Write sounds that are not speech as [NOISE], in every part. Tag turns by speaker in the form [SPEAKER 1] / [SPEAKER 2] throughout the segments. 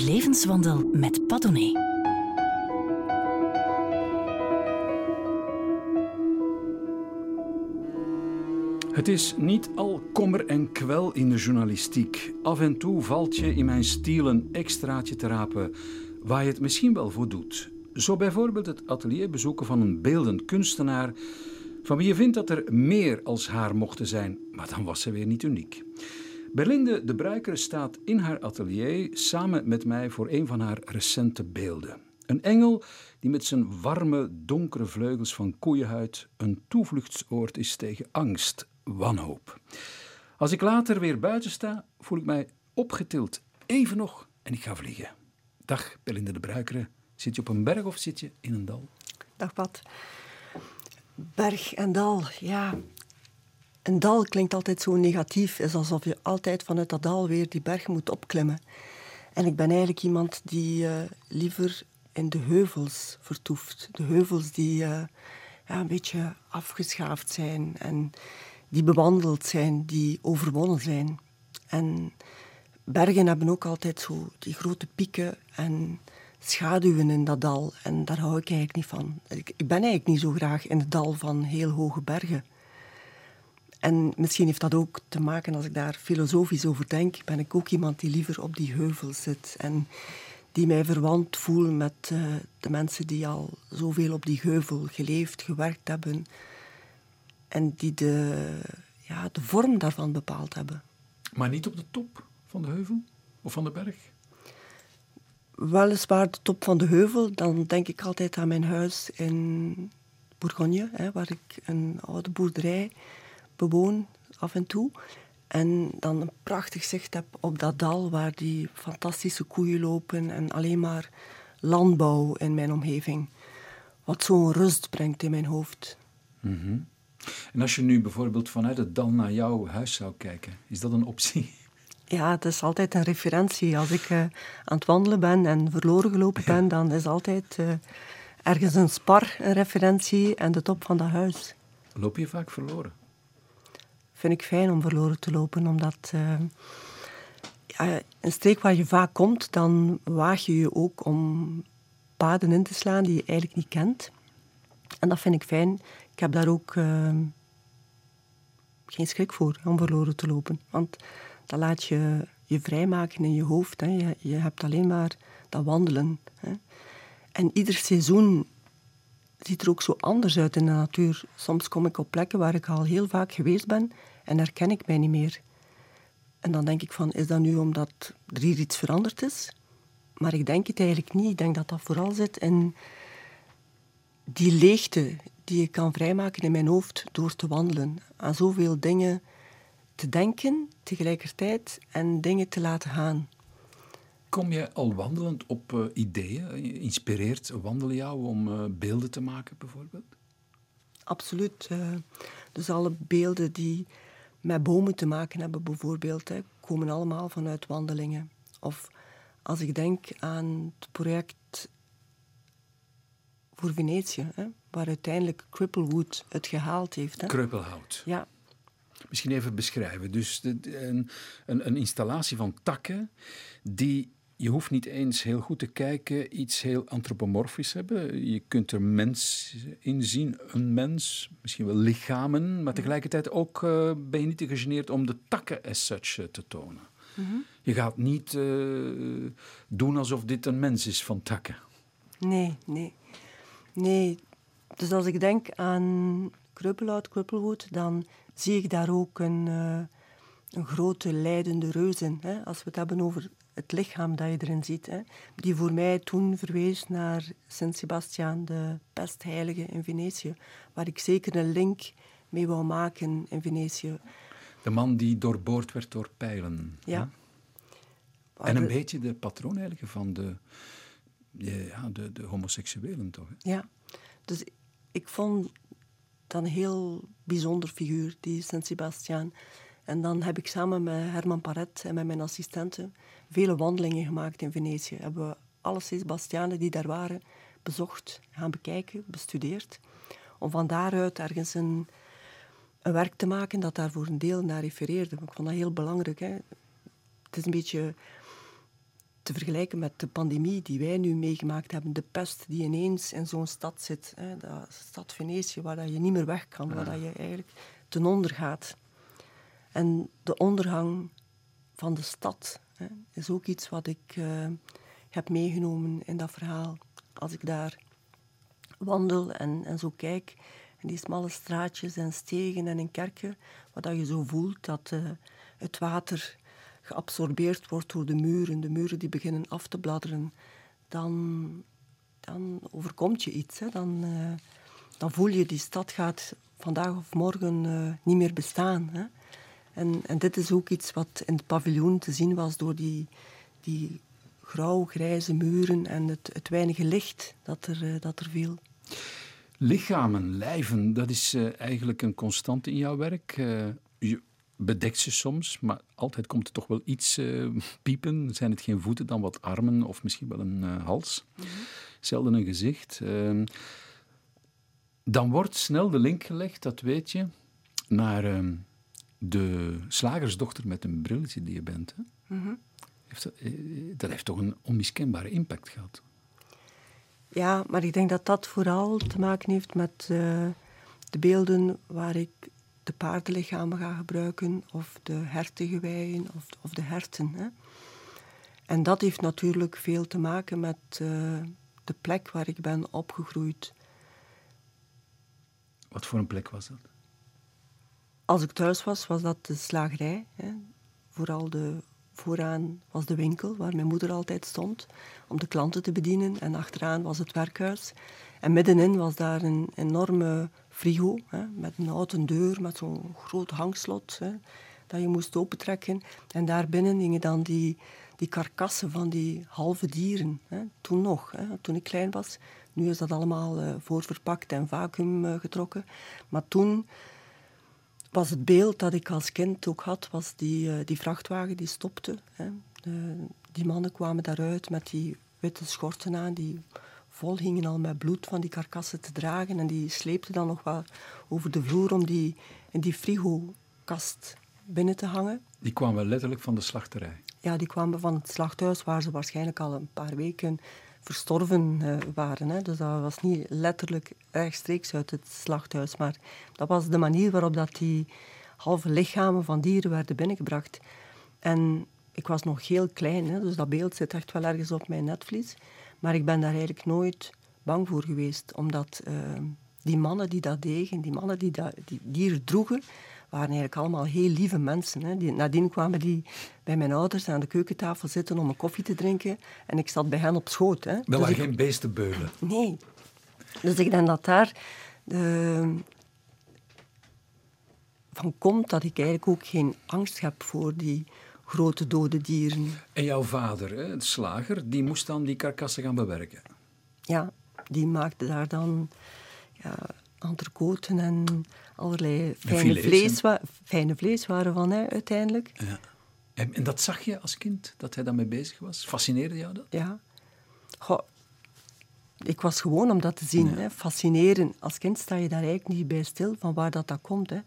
[SPEAKER 1] levenswandel met Padone.
[SPEAKER 2] Het is niet al kommer en kwel in de journalistiek. Af en toe valt je in mijn stiel een extraatje te rapen waar je het misschien wel voor doet. Zo bijvoorbeeld het atelier bezoeken van een beeldend kunstenaar van wie je vindt dat er meer als haar mochten zijn, maar dan was ze weer niet uniek. Berlinde de Bruiker staat in haar atelier samen met mij voor een van haar recente beelden. Een engel die met zijn warme, donkere vleugels van koeienhuid een toevluchtsoord is tegen angst, wanhoop. Als ik later weer buiten sta, voel ik mij opgetild. Even nog en ik ga vliegen. Dag, Berlinde de Bruikere. Zit je op een berg of zit je in een dal?
[SPEAKER 3] Dag Pat. Berg en dal, ja. Een dal klinkt altijd zo negatief. Is alsof je altijd vanuit dat dal weer die berg moet opklimmen. En ik ben eigenlijk iemand die uh, liever in de heuvels vertoeft. De heuvels die uh, ja, een beetje afgeschaafd zijn en die bewandeld zijn, die overwonnen zijn. En bergen hebben ook altijd zo die grote pieken en schaduwen in dat dal. En daar hou ik eigenlijk niet van. Ik, ik ben eigenlijk niet zo graag in het dal van heel hoge bergen. En misschien heeft dat ook te maken, als ik daar filosofisch over denk, ben ik ook iemand die liever op die heuvel zit. En die mij verwant voel met uh, de mensen die al zoveel op die heuvel geleefd, gewerkt hebben. En die de, ja, de vorm daarvan bepaald hebben.
[SPEAKER 2] Maar niet op de top van de heuvel of van de berg?
[SPEAKER 3] Weliswaar de top van de heuvel. Dan denk ik altijd aan mijn huis in Bourgogne, hè, waar ik een oude boerderij bewoon af en toe. En dan een prachtig zicht heb op dat dal waar die fantastische koeien lopen en alleen maar landbouw in mijn omgeving. Wat zo'n rust brengt in mijn hoofd.
[SPEAKER 2] Mm En als je nu bijvoorbeeld vanuit het dal naar jouw huis zou kijken, is dat een optie?
[SPEAKER 3] Ja, het is altijd een referentie. Als ik uh, aan het wandelen ben en verloren gelopen ben, dan is altijd uh, ergens een spar een referentie en de top van dat huis.
[SPEAKER 2] Loop je vaak verloren?
[SPEAKER 3] Vind ik fijn om verloren te lopen, omdat uh, ja, een streek waar je vaak komt, dan waag je je ook om paden in te slaan die je eigenlijk niet kent. En dat vind ik fijn. Ik heb daar ook geen schrik voor om verloren te lopen. Want dat laat je je vrijmaken in je hoofd. Hè. Je, je hebt alleen maar dat wandelen. Hè. En ieder seizoen ziet er ook zo anders uit in de natuur. Soms kom ik op plekken waar ik al heel vaak geweest ben en herken ik mij niet meer. En dan denk ik van, is dat nu omdat er hier iets veranderd is? Maar ik denk het eigenlijk niet. Ik denk dat dat vooral zit in die leegte die ik kan vrijmaken in mijn hoofd door te wandelen. Aan zoveel dingen te denken tegelijkertijd en dingen te laten gaan.
[SPEAKER 2] Kom je al wandelend op uh, ideeën? Inspireert wandelen jou om uh, beelden te maken, bijvoorbeeld?
[SPEAKER 3] Absoluut. Uh, dus alle beelden die met bomen te maken hebben, bijvoorbeeld, hè, komen allemaal vanuit wandelingen. Of als ik denk aan het project voor Venetië, hè, waar uiteindelijk Cripplewood het gehaald heeft. Hè.
[SPEAKER 2] Kruppelhout.
[SPEAKER 3] Ja,
[SPEAKER 2] Misschien even beschrijven. Dus een, een, een, installatie van takken die je hoeft niet eens heel goed te kijken, iets heel antropomorfisch hebben. Je kunt er mens in zien, een mens, misschien wel lichamen, maar tegelijkertijd ook uh, ben je niet te gegeneerd om de takken as such uh, te tonen. Mm -hmm. Je gaat niet uh, doen alsof dit een mens is van takken.
[SPEAKER 3] Nee, nee. Nee. Dus als ik denk aan Kruppelhout, Kruppelwood, dan zie ik daar ook een, een grote leidende reus in. Hè? Als we het hebben over het lichaam dat je erin ziet. Hè? Die voor mij toen verwees naar Sint Sebastiaan, de pestheilige in Venetië. Waar ik zeker een link mee wou maken in Venetië.
[SPEAKER 2] De man die doorboord werd door pijlen.
[SPEAKER 3] Ja.
[SPEAKER 2] En een beetje de patroonheilige van de, ja, de, de homoseksuelen, toch? Hè?
[SPEAKER 3] Ja. Dus ik vond dan een heel bijzonder figuur, die Sint Sebastiaan. En dan heb ik samen met Herman Paret en met mijn assistenten vele wandelingen gemaakt in Venetië. Hebben we alle Sebastianen die daar waren bezocht, gaan bekijken, bestudeerd. Om van daaruit ergens een, een werk te maken dat daar voor een deel naar refereerde. Ik vond dat heel belangrijk. Hè. Het is een beetje te vergelijken met de pandemie die wij nu meegemaakt hebben. De pest die ineens in zo'n stad zit. Hè, de stad Venetië, waar dat je niet meer weg kan, waar dat je eigenlijk ten onder gaat. En de ondergang van de stad hè, is ook iets wat ik uh, heb meegenomen in dat verhaal. Als ik daar wandel en, en zo kijk, in die smalle straatjes en stegen en in kerken, waar dat je zo voelt dat uh, het water geabsorbeerd wordt door de muren, de muren die beginnen af te bladderen, dan, dan overkomt je iets. Hè. Dan, uh, dan voel je die stad gaat vandaag of morgen niet meer bestaan. Hè. En, en dit is ook iets wat in het paviljoen te zien was door die, die grauw-grijze muren en het, het weinige licht dat er, uh, dat er viel.
[SPEAKER 2] Lichamen, lijven, dat is uh, eigenlijk een constante in jouw werk. Uh, je bedekt ze soms, maar altijd komt er toch wel iets uh, piepen. Zijn het geen voeten, dan wat armen of misschien wel een hals. Mm -hmm. Zelden een gezicht. Ehm, dan wordt snel de link gelegd, dat weet je, naar ehm, de slagersdochter met een brilletje die je bent. Hè? Mm -hmm. heeft dat, dat heeft toch een onmiskenbare impact gehad.
[SPEAKER 3] Ja, maar ik denk dat dat vooral te maken heeft met uh, de beelden waar ik de paardenlichamen ga gebruiken, of de hertengeweien, of, of de herten. Hè. En dat heeft natuurlijk veel te maken met uh, de plek waar ik ben opgegroeid.
[SPEAKER 2] Wat voor een plek was dat?
[SPEAKER 3] Als ik thuis was, was dat de slagerij. Hè. Vooral de Vooraan was de winkel waar mijn moeder altijd stond om de klanten te bedienen. En achteraan was het werkhuis. En middenin was daar een enorme frigo hè, met een houten deur, met zo'n groot hangslot hè, dat je moest opentrekken. En daarbinnen gingen dan die, die karkassen van die halve dieren. Hè, toen nog, toen ik klein was. Nu is dat allemaal uh, voorverpakt en vacuüm uh, getrokken. Maar toen was het beeld dat ik als kind ook had, was die, uh, die vrachtwagen die stopte. Hè. Die mannen kwamen daaruit met die witte schorten aan, die vol hingen al met bloed van die karkassen te dragen. En die sleepten dan nog wel over de vloer om die in die frigokast binnen te hangen.
[SPEAKER 2] Die kwamen letterlijk van de slachterij?
[SPEAKER 3] Ja, die kwamen van het slachthuis waar ze waarschijnlijk al een paar weken verstorven uh, waren. Hè. Dus dat was niet letterlijk rechtstreeks uit het slachthuis, maar dat was de manier waarop dat die halve lichamen van dieren werden binnengebracht. En ik was nog heel klein, hè, dus dat beeld zit echt wel ergens op mijn netvlies. Maar ik ben daar eigenlijk nooit bang voor geweest, omdat uh, die mannen die dat deden, die mannen die die dieren droegen, waren eigenlijk allemaal heel lieve mensen. Hè. Die, nadien kwamen die bij mijn ouders aan de keukentafel zitten om een koffie te drinken. En ik zat bij hen op schoot. Hè.
[SPEAKER 2] Dat dus waren ik... geen beestenbeulen?
[SPEAKER 3] Nee. Dus ik denk dat daar van komt dat ik eigenlijk ook geen angst heb voor die grote dode dieren.
[SPEAKER 2] En jouw vader, hè, de slager, die moest dan die karkassen gaan bewerken?
[SPEAKER 3] Ja, die maakte daar dan ja, entrecoten en allerlei fijne, vlees, fijne vleeswaren van hè, uiteindelijk.
[SPEAKER 2] Ja. En, en, dat zag je als kind, dat hij daarmee bezig was? Fascineerde jou dat?
[SPEAKER 3] Ja. Goh, ik was gewoon om dat te zien. Ja. Hè. Fascineren. Als kind sta je daar eigenlijk niet bij stil van waar dat, dat komt. Hè.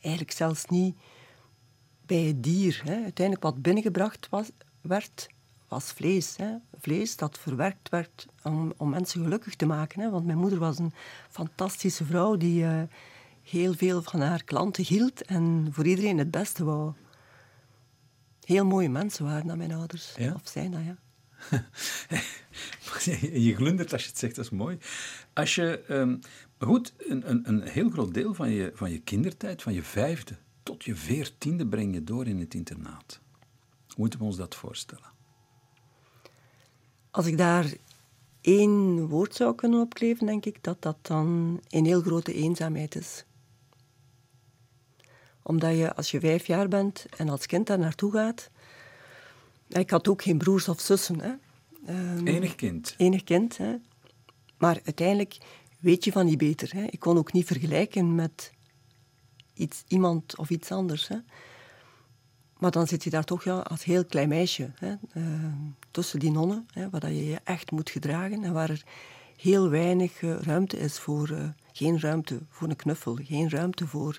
[SPEAKER 3] Eigenlijk zelfs niet bij het dier. Hè. Uiteindelijk wat binnengebracht was, werd, was vlees. Hè. Vlees dat verwerkt werd om, om mensen gelukkig te maken. Hè. Want mijn moeder was een fantastische vrouw die uh, heel veel van haar klanten hield en voor iedereen het beste wou. Heel mooie mensen waren dat mijn ouders.
[SPEAKER 2] Ja?
[SPEAKER 3] Of zijn dat, ja. [LAUGHS]
[SPEAKER 2] je glundert als je het zegt, dat is mooi. Als je, um, goed, een, een, een heel groot deel van je, van je kindertijd, van je vijfde tot je veertiende breng je door in het internaat. Hoe moeten we ons dat voorstellen?
[SPEAKER 3] Als ik daar één woord zou kunnen opkleven, denk ik dat dat dan een heel grote eenzaamheid is. Omdat je, als je vijf jaar bent en als kind daar naartoe gaat... Ik had ook geen broers of zussen. Hè.
[SPEAKER 2] Um, enig kind?
[SPEAKER 3] Enig kind, hè. Maar uiteindelijk weet je van niet beter. Hè. Ik kon ook niet vergelijken met iets, iemand of iets anders. Hè. Maar dan zit je daar toch ja, als heel klein meisje, hè, uh, tussen die nonnen, hè, waar je je echt moet gedragen en waar er heel weinig uh, ruimte is voor, uh, geen ruimte voor een knuffel, geen ruimte voor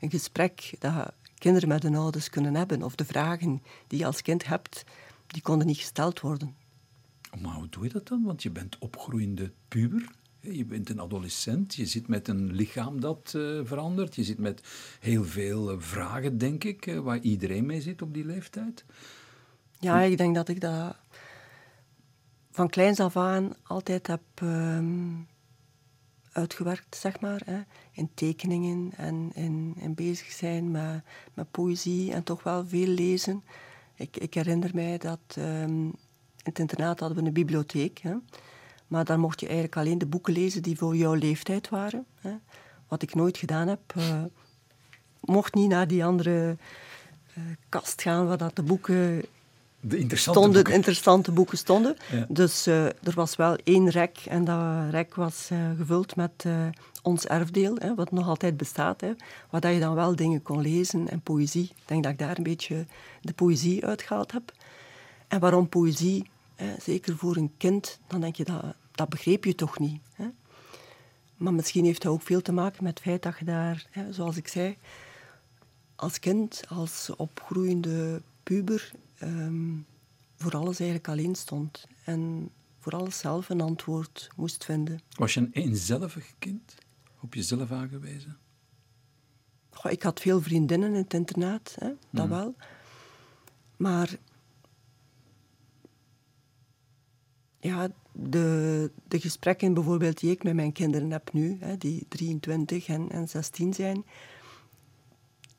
[SPEAKER 3] een gesprek dat kinderen met hun ouders kunnen hebben, of de vragen die je als kind hebt, die konden niet gesteld worden.
[SPEAKER 2] Maar hoe doe je dat dan? Want je bent opgroeiende puber. Je bent een adolescent, je zit met een lichaam dat uh, verandert. Je zit met heel veel uh, vragen, denk ik, uh, waar iedereen mee zit op die leeftijd.
[SPEAKER 3] Ja, ik denk dat ik dat van kleins af aan altijd heb um, uitgewerkt, zeg maar. Hè. In tekeningen en in, in bezig zijn met, met poëzie en toch wel veel lezen. Ik, ik herinner mij dat um, in het internaat hadden we een bibliotheek. Hè. Maar daar mocht je eigenlijk alleen de boeken lezen die voor jouw leeftijd waren. Hè. Wat ik nooit gedaan heb. Uh, mocht niet naar die andere uh, kast gaan waar dat de boeken
[SPEAKER 2] de interessante
[SPEAKER 3] stonden,
[SPEAKER 2] boeken.
[SPEAKER 3] interessante boeken stonden.
[SPEAKER 2] Ja.
[SPEAKER 3] Dus uh, er was wel één rek en dat rek was uh, gevuld met uh, ons erfdeel, hè, wat nog altijd bestaat. Hè, waar dat je dan wel dingen kon lezen en poëzie. Ik denk dat ik daar een beetje de poëzie uitgehaald heb. En waarom poëzie? Hè, zeker voor een kind, dan denk je dat, dat begreep je toch niet. Hè? Maar misschien heeft dat ook veel te maken met het feit dat je daar, hè, zoals ik zei, als kind, als opgroeiende puber, um, voor alles eigenlijk alleen stond. En voor alles zelf een antwoord moest vinden.
[SPEAKER 2] Was je een eenzelvig kind? Op jezelf aangewezen?
[SPEAKER 3] Goh, ik had veel vriendinnen in het internaat, hè, dat mm. wel. Maar ja, de, de gesprekken bijvoorbeeld die ik met mijn kinderen heb nu, hè, die 23 en, en 16 zijn,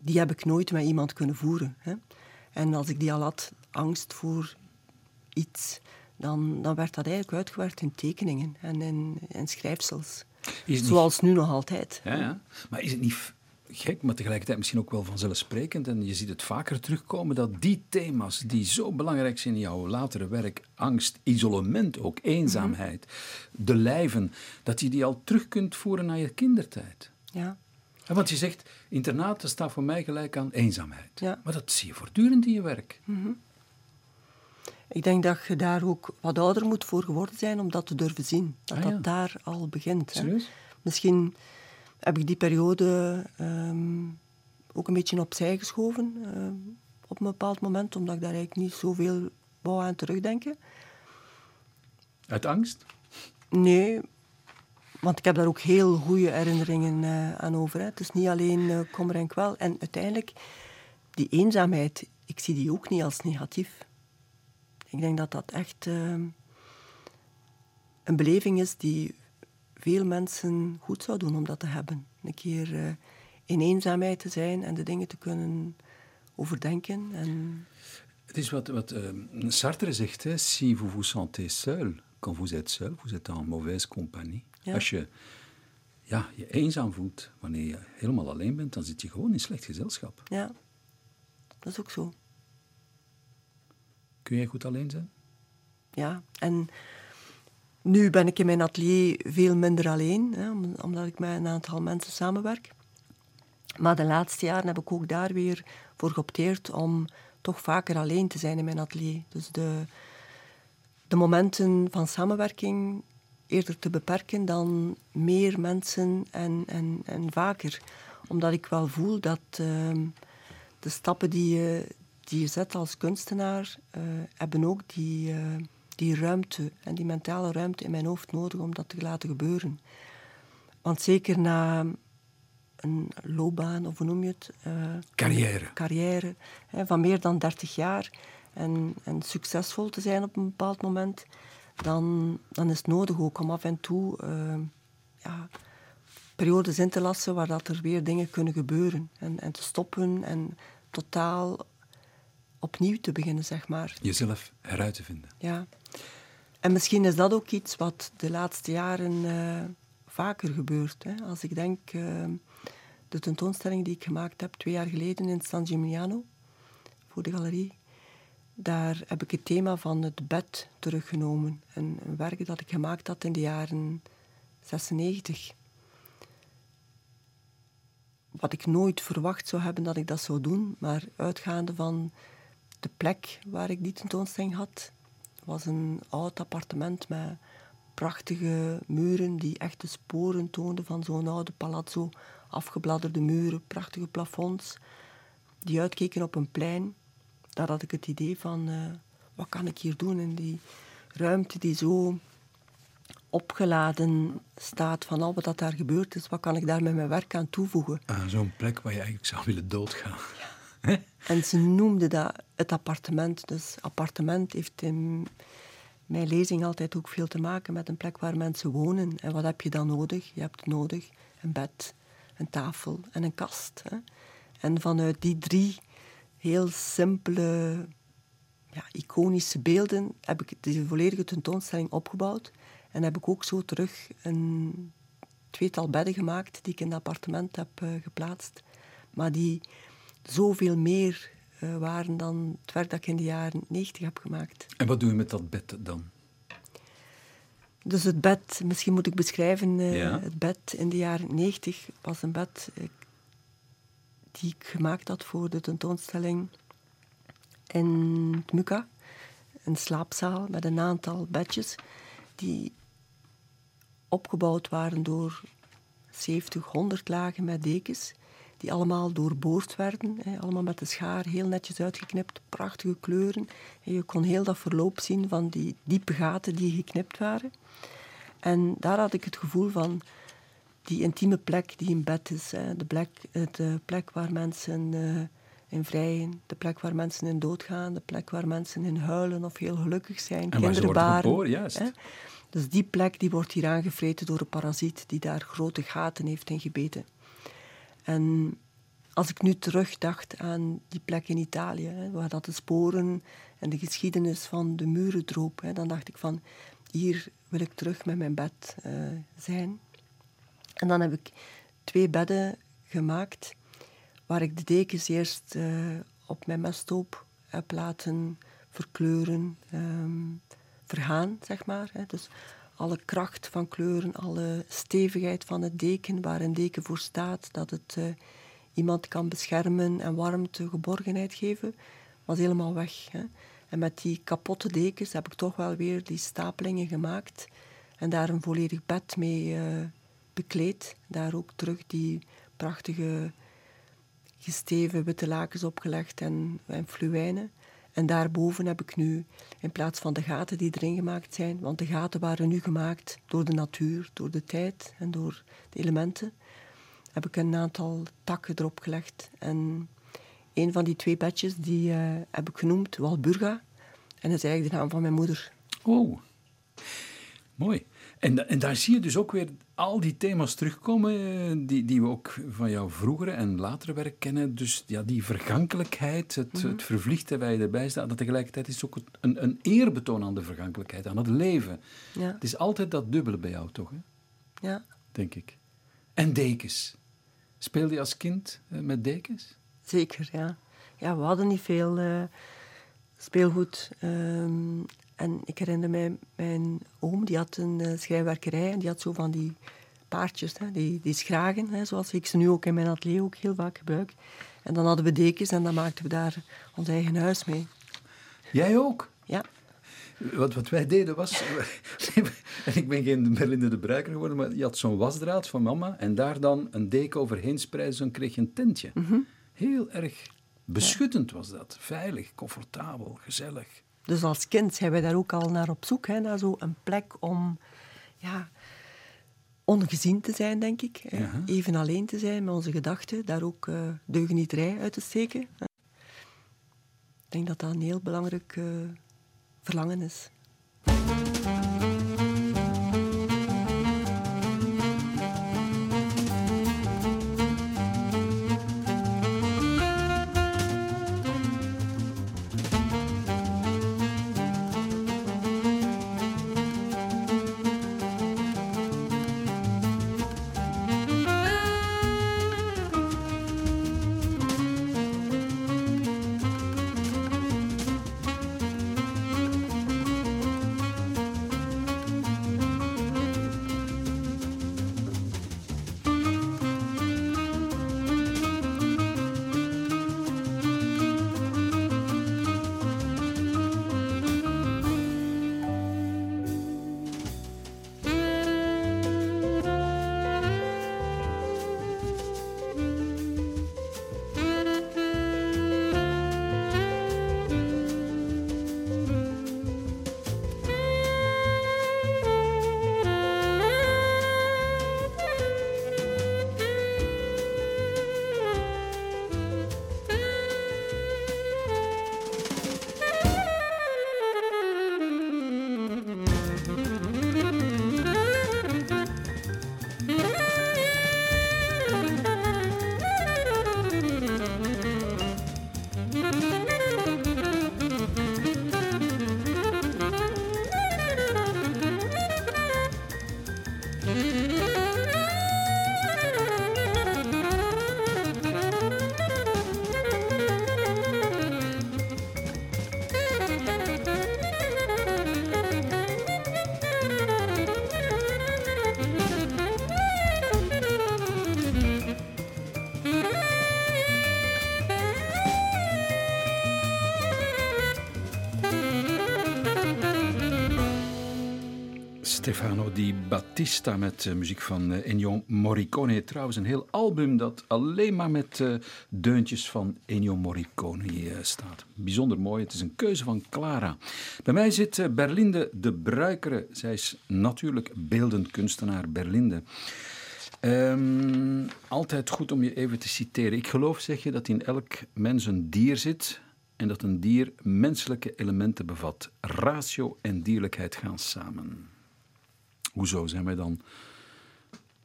[SPEAKER 3] die heb ik nooit met iemand kunnen voeren. Hè. En als ik die al had, angst voor iets, dan, dan werd dat eigenlijk uitgewerkt in tekeningen en in, in schrijfsels. Zoals niet... nu nog altijd.
[SPEAKER 2] Ja, ja. Maar is het niet gek, maar tegelijkertijd misschien ook wel vanzelfsprekend. En je ziet het vaker terugkomen dat die thema's die zo belangrijk zijn in jouw latere werk, angst, isolement ook, eenzaamheid, de lijven, dat je die al terug kunt voeren naar je kindertijd.
[SPEAKER 3] Ja.
[SPEAKER 2] Want je zegt, internaten staat voor mij gelijk aan eenzaamheid.
[SPEAKER 3] Ja.
[SPEAKER 2] Maar dat zie je voortdurend in je werk.
[SPEAKER 3] Mm-hmm. Ik denk dat je daar ook wat ouder moet voor geworden zijn om dat te durven zien. Dat
[SPEAKER 2] Ah,
[SPEAKER 3] dat daar al begint. hè. Misschien heb ik die periode ehm, ook een beetje opzij geschoven ehm, op een bepaald moment, omdat ik daar eigenlijk niet zoveel wou aan terugdenken.
[SPEAKER 2] Uit angst?
[SPEAKER 3] Nee, want ik heb daar ook heel goede herinneringen eh, aan over. Hè. Het is niet alleen eh, kommer en kwel. En uiteindelijk, die eenzaamheid, ik zie die ook niet als negatief. Ik denk dat dat echt ehm, een beleving is die veel mensen goed zou doen om dat te hebben. Een keer eh, in eenzaamheid te zijn en de dingen te kunnen overdenken. En
[SPEAKER 2] Het is wat, wat eh, Sartre zegt, hè, si vous vous sentez seul, quand vous êtes seul, vous êtes en mauvaise compagnie.
[SPEAKER 3] Ja.
[SPEAKER 2] Als je ja, je eenzaam voelt, wanneer je helemaal alleen bent, dan zit je gewoon in slecht gezelschap.
[SPEAKER 3] ja, dat is ook zo.
[SPEAKER 2] Kun jij goed alleen zijn?
[SPEAKER 3] Ja, en nu ben ik in mijn atelier veel minder alleen, hè, om- omdat ik met een aantal mensen samenwerk. Maar de laatste jaren heb ik ook daar weer voor geopteerd om toch vaker alleen te zijn in mijn atelier. Dus de, de momenten van samenwerking eerder te beperken dan meer mensen en, en, en vaker. Omdat ik wel voel dat ehm, de stappen die je, die je zet als kunstenaar, eh, hebben ook die, eh, die ruimte en die mentale ruimte in mijn hoofd nodig om dat te laten gebeuren. Want zeker na een loopbaan, of hoe noem je het? eh,
[SPEAKER 2] Carrière.
[SPEAKER 3] carrière hè, van meer dan 30 jaar en, en succesvol te zijn op een bepaald moment, dan, dan is het nodig ook om af en toe eh, ja, periodes in te lassen waar dat er weer dingen kunnen gebeuren. En, en te stoppen en totaal opnieuw te beginnen, zeg maar.
[SPEAKER 2] Jezelf eruit te vinden.
[SPEAKER 3] Ja. En misschien is dat ook iets wat de laatste jaren eh, vaker gebeurt. Hè. Als ik denk, eh, de tentoonstelling die ik gemaakt heb twee jaar geleden in San Gimignano, voor de galerie, daar heb ik het thema van het bed teruggenomen. Een werk dat ik gemaakt had in de jaren 96. Wat ik nooit verwacht zou hebben dat ik dat zou doen, maar uitgaande van de plek waar ik die tentoonstelling had, was een oud appartement met prachtige muren die echt de sporen toonden van zo'n oude palazzo. Afgebladderde muren, prachtige plafonds die uitkeken op een plein. Daar had ik het idee van, eh, wat kan ik hier doen in die ruimte die zo opgeladen staat van al wat dat daar gebeurd is. Wat kan ik daar met mijn werk aan toevoegen?
[SPEAKER 2] Ah, Zo'n plek waar je eigenlijk zou willen doodgaan. [LAUGHS]
[SPEAKER 3] En ze noemde dat het appartement. Dus appartement heeft in mijn lezing altijd ook veel te maken met een plek waar mensen wonen. En wat heb je dan nodig? Je hebt nodig een bed, een tafel en een kast. Hè? En vanuit die drie heel simpele, ja, iconische beelden heb ik deze volledige tentoonstelling opgebouwd. En heb ik ook zo terug een tweetal bedden gemaakt die ik in het appartement heb uh, geplaatst. Maar die zoveel meer uh, waren dan het werk dat ik in de jaren 90 heb gemaakt.
[SPEAKER 2] En wat doe je met dat bed dan?
[SPEAKER 3] Dus het bed, misschien moet ik beschrijven, uh,
[SPEAKER 2] Ja.
[SPEAKER 3] het bed in de jaren 90 was een bed eh, die ik gemaakt had voor de tentoonstelling in het Muka. Een slaapzaal met een aantal bedjes die opgebouwd waren door 70, 100 lagen met dekens die allemaal doorboord werden. Hè, allemaal met de schaar heel netjes uitgeknipt, prachtige kleuren. En je kon heel dat verloop zien van die diepe gaten die geknipt waren. En daar had ik het gevoel van die intieme plek die in bed is. Hè. De, plek, de plek waar mensen uh, in vrijen, de plek waar mensen in doodgaan, de plek waar mensen in huilen of heel gelukkig zijn,
[SPEAKER 2] En
[SPEAKER 3] kinderen baren.
[SPEAKER 2] geboren, juist.
[SPEAKER 3] Hè. Dus die plek die wordt hier aangevreten door een parasiet die daar grote gaten heeft in gebeten. En als ik nu terugdacht aan die plek in Italië, hè, waar dat de sporen en de geschiedenis van de muren droop, hè, dan dacht ik van, hier wil ik terug met mijn bed uh, zijn. En dan heb ik twee bedden gemaakt, waar ik de dekens eerst uh, op mijn mesthoop heb laten verkleuren, um, vergaan, zeg maar. Hè. Dus alle kracht van kleuren, alle stevigheid van het deken, waar een deken voor staat, dat het uh, iemand kan beschermen en warmte, geborgenheid geven, was helemaal weg. Hè. En met die kapotte dekens heb ik toch wel weer die stapelingen gemaakt en daar een volledig bed mee uh, bekleed. Daar ook terug die prachtige gesteven witte lakens opgelegd en, en fluwijnen. En daarboven heb ik nu, in plaats van de gaten die erin gemaakt zijn, want de gaten waren nu gemaakt door de natuur, door de tijd en door de elementen, heb ik een aantal takken erop gelegd. En een van die twee bedjes, die uh, heb ik genoemd Walburga. En dat is eigenlijk de naam van mijn moeder.
[SPEAKER 2] Oh, mooi. En, en daar zie je dus ook weer al die thema's terugkomen die, die we ook van jouw vroegere en latere werk kennen. Dus ja, die vergankelijkheid, het, mm -hmm. het waar je erbij staat, dat tegelijkertijd is ook een, een eerbetoon aan de vergankelijkheid, aan het leven.
[SPEAKER 3] Ja.
[SPEAKER 2] Het is altijd dat dubbele bij jou, toch? Hè?
[SPEAKER 3] Ja.
[SPEAKER 2] Denk ik. En dekens. Speelde je als kind uh, met dekens?
[SPEAKER 3] Zeker, ja. Ja, we hadden niet veel uh, speelgoed. Um, en ik herinner mij, mijn oom, die had een uh, schrijnwerkerij en die had zo van die paardjes, hè, die, die schragen, hè, zoals ik ze nu ook in mijn atelier ook heel vaak gebruik. En dan hadden we dekens en dan maakten we daar ons eigen huis mee.
[SPEAKER 2] Jij ook?
[SPEAKER 3] Ja.
[SPEAKER 2] Wat, wat wij deden was... [LAUGHS] en ik ben geen Berlinde de Bruiker geworden, maar je had zo'n wasdraad van mama en daar dan een deken overheen spreiden, dan kreeg je een tentje.
[SPEAKER 3] Mm -hmm.
[SPEAKER 2] Heel erg beschuttend was dat. Veilig, comfortabel, gezellig.
[SPEAKER 3] Dus als kind zijn wij daar ook al naar op zoek, hè, naar zo'n plek om ja, ongezien te zijn, denk ik.
[SPEAKER 2] Ja.
[SPEAKER 3] Even alleen te zijn met onze gedachten, daar ook uh, deugenieterij uit te steken. Ik denk dat dat een heel belangrijk uh, verlangen is.
[SPEAKER 2] Stefano Di Battista met uh, muziek van uh, Ennio Morricone. Trouwens, een heel album dat alleen maar met uh, deuntjes van Ennio Morricone staat. Bijzonder mooi. Het is een keuze van Clara. Bij mij zit Berlinde de Bruikere. Zij is natuurlijk beeldend kunstenaar Berlinde. Um, altijd goed om je even te citeren. Ik geloof, zeg je, dat in elk mens een dier zit en dat een dier menselijke elementen bevat. Ratio en dierlijkheid gaan samen. Hoezo zijn wij dan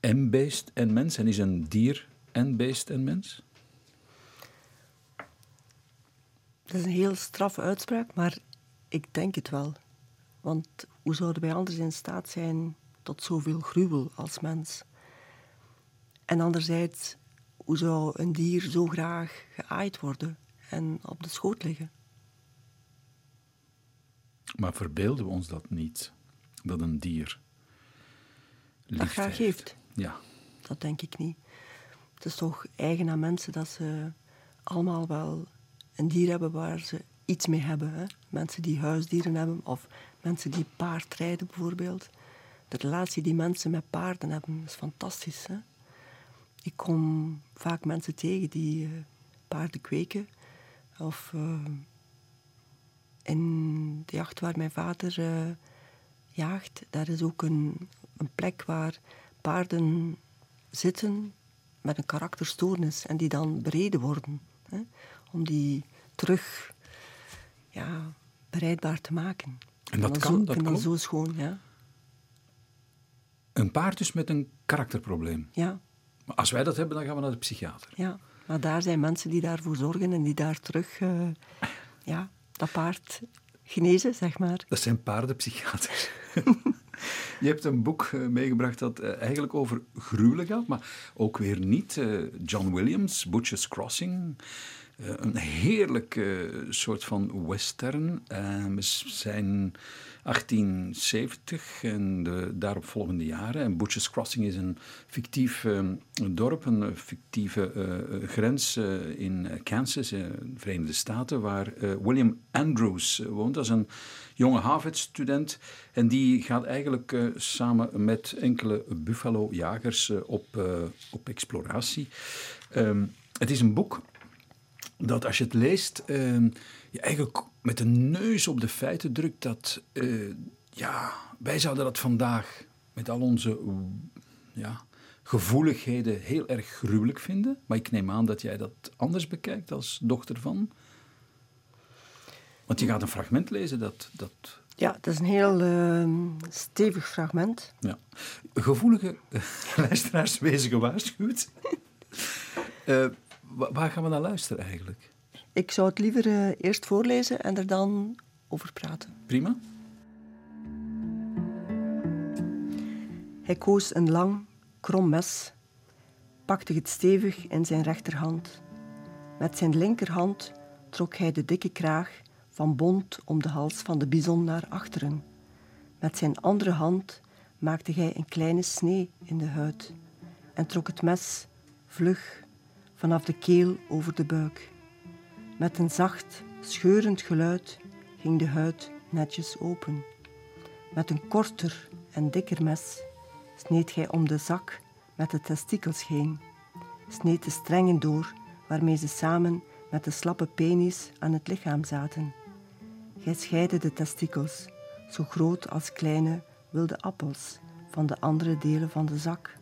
[SPEAKER 2] en beest en mens? En is een dier en beest en mens?
[SPEAKER 3] Dat is een heel straffe uitspraak, maar ik denk het wel. Want hoe zouden wij anders in staat zijn tot zoveel gruwel als mens? En anderzijds, hoe zou een dier zo graag geaaid worden en op de schoot liggen?
[SPEAKER 2] Maar verbeelden we ons dat niet? Dat een dier
[SPEAKER 3] dat graag heeft.
[SPEAKER 2] Ja.
[SPEAKER 3] Dat denk ik niet. Het is toch eigen aan mensen dat ze allemaal wel een dier hebben waar ze iets mee hebben. Hè? Mensen die huisdieren hebben of mensen die paardrijden bijvoorbeeld. De relatie die mensen met paarden hebben is fantastisch. Hè? Ik kom vaak mensen tegen die uh, paarden kweken. Of uh, in de jacht waar mijn vader uh, jaagt, daar is ook een, een plek waar paarden zitten met een karakterstoornis en die dan bereden worden. Hè, om die terug ja, bereidbaar te maken.
[SPEAKER 2] En dat kan,
[SPEAKER 3] dat
[SPEAKER 2] kan?
[SPEAKER 3] zo schoon, ja.
[SPEAKER 2] Een paard dus met een karakterprobleem?
[SPEAKER 3] Ja.
[SPEAKER 2] Maar als wij dat hebben, dan gaan we naar de psychiater?
[SPEAKER 3] Ja, maar daar zijn mensen die daarvoor zorgen en die daar terug uh, ja, dat paard genezen, zeg maar.
[SPEAKER 2] Dat zijn paardenpsychiaters. [LAUGHS] Je hebt een boek eh, meegebracht dat eh, eigenlijk over gruwelen gaat, maar ook weer niet. Eh, John Williams, Butcher's Crossing. een heerlijke soort van western. we zijn 1870 en de daaropvolgende jaren. En Butcher's Crossing is een fictief dorp, een fictieve grens in Kansas, in de Verenigde Staten, waar William Andrews woont. Dat is een jonge Harvard-student. En die gaat eigenlijk uh, samen met enkele buffalo-jagers uh, op, uh, op exploratie. Um, het is een boek dat als je het leest, um, je eigenlijk met de neus op de feiten drukt dat, ja, wij zouden dat vandaag met al onze ja, gevoeligheden heel erg gruwelijk vinden. Maar ik neem aan dat jij dat anders bekijkt als dochter van. Want je gaat een fragment lezen dat... dat...
[SPEAKER 3] Ja, dat is een heel uh, stevig fragment.
[SPEAKER 2] Ja. Gevoelige [LAUGHS] luisteraars wezen gewaarschuwd. uh, waar gaan we naar luisteren eigenlijk?
[SPEAKER 3] Ik zou het liever uh, eerst voorlezen en er dan over praten.
[SPEAKER 2] Prima.
[SPEAKER 3] Hij koos een lang, krom mes, pakte het stevig in zijn rechterhand. Met zijn linkerhand trok hij de dikke kraag van bont om de hals van de bison naar achteren. Met zijn andere hand maakte hij een kleine snee in de huid en trok het mes vlug vanaf de keel over de buik. Met een zacht, scheurend geluid ging de huid netjes open. Met een korter en dikker mes sneed hij om de zak met de testikels heen, sneed de strengen door waarmee ze samen met de slappe penis aan het lichaam zaten. Gij scheidde de testikels, zo groot als kleine wilde appels, van de andere delen van de zak